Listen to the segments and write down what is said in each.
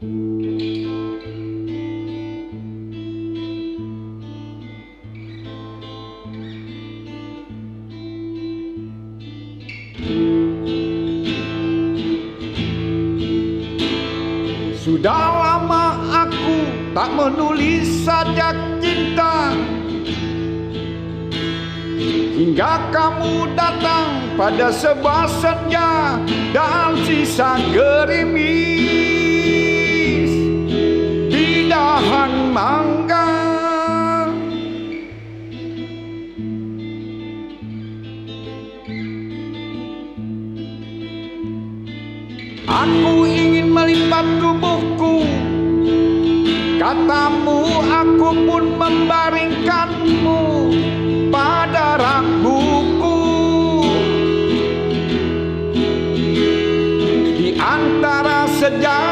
Sudah lama aku tak menulis sajak cinta. Hingga kamu datang pada sebuah senja Dan sisa gerimis mangga. Aku ingin melipat tubuhku. Katamu aku pun membaringkanmu pada rak buku Di antara sejarah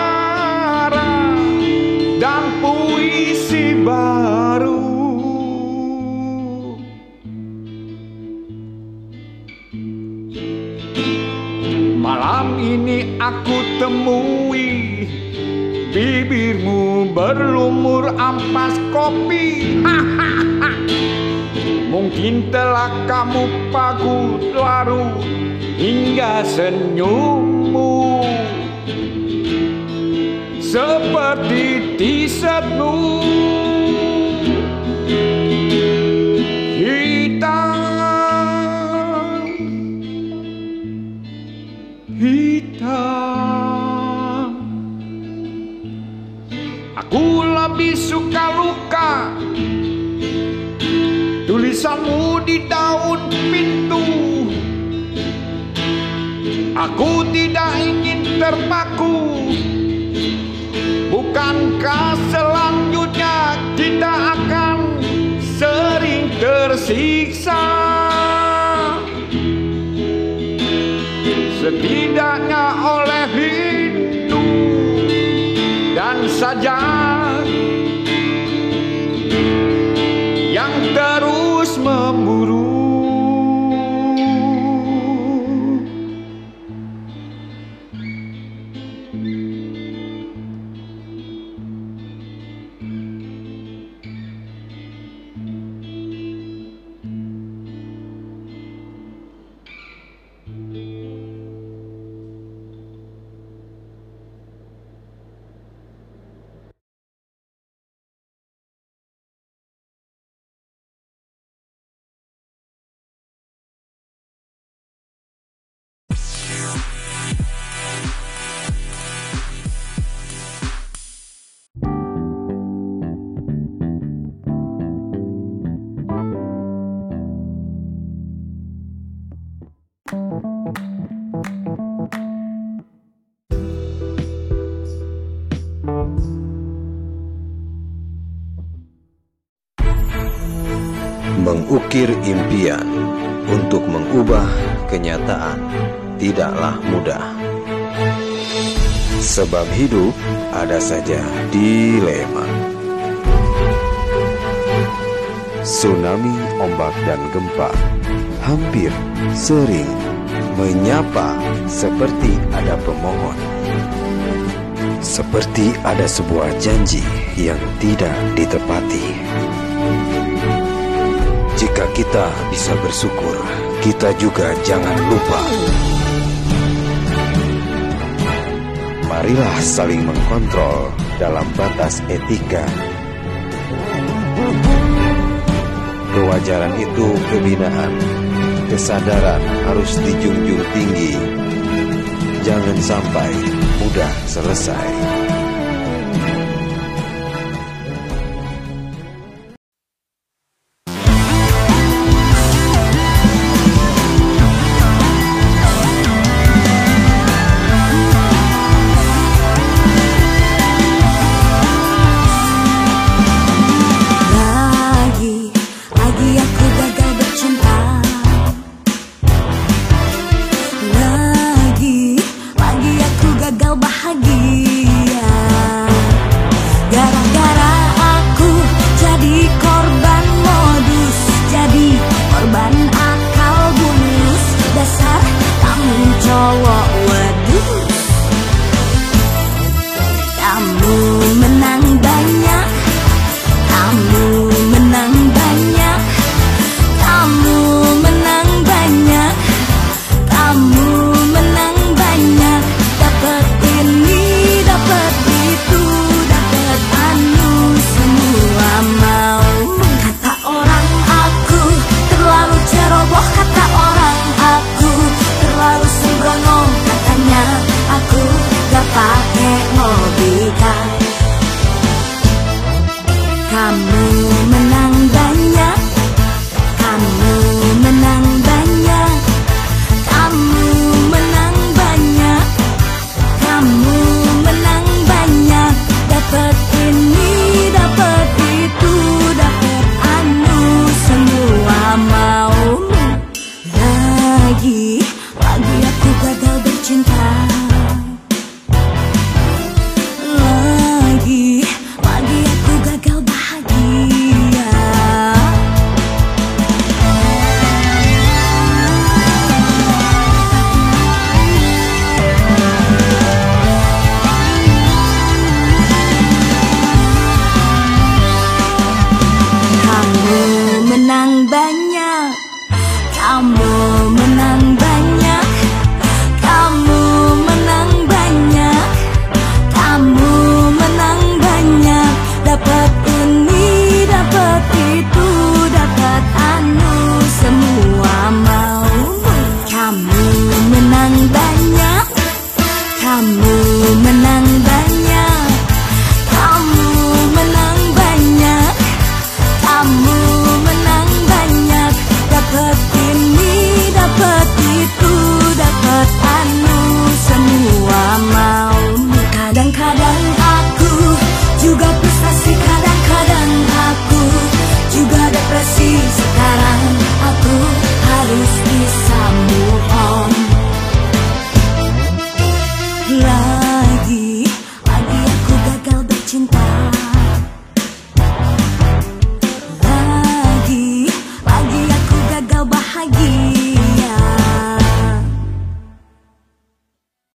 Malam ini aku temui Bibirmu berlumur ampas kopi. Mungkin telah kamu pagut larut Hingga senyummu Seperti t-shirtmu Tulisanmu di daun pintu. Aku tidak ingin terpaku. Bukankah selanjutnya kita akan sering tersiksa? Setidaknya oleh rindu dan saja Mengukir impian untuk mengubah kenyataan tidaklah mudah. Sebab hidup ada saja dilema. Tsunami, ombak, dan gempa hampir sering menyapa seperti ada pemohon. Seperti ada sebuah janji yang tidak ditepati. Kita bisa bersyukur, kita juga jangan lupa. Marilah saling mengkontrol dalam batas etika. Kewajaran itu kebinaan, kesadaran harus dijunjung tinggi. Jangan sampai mudah selesai. 他。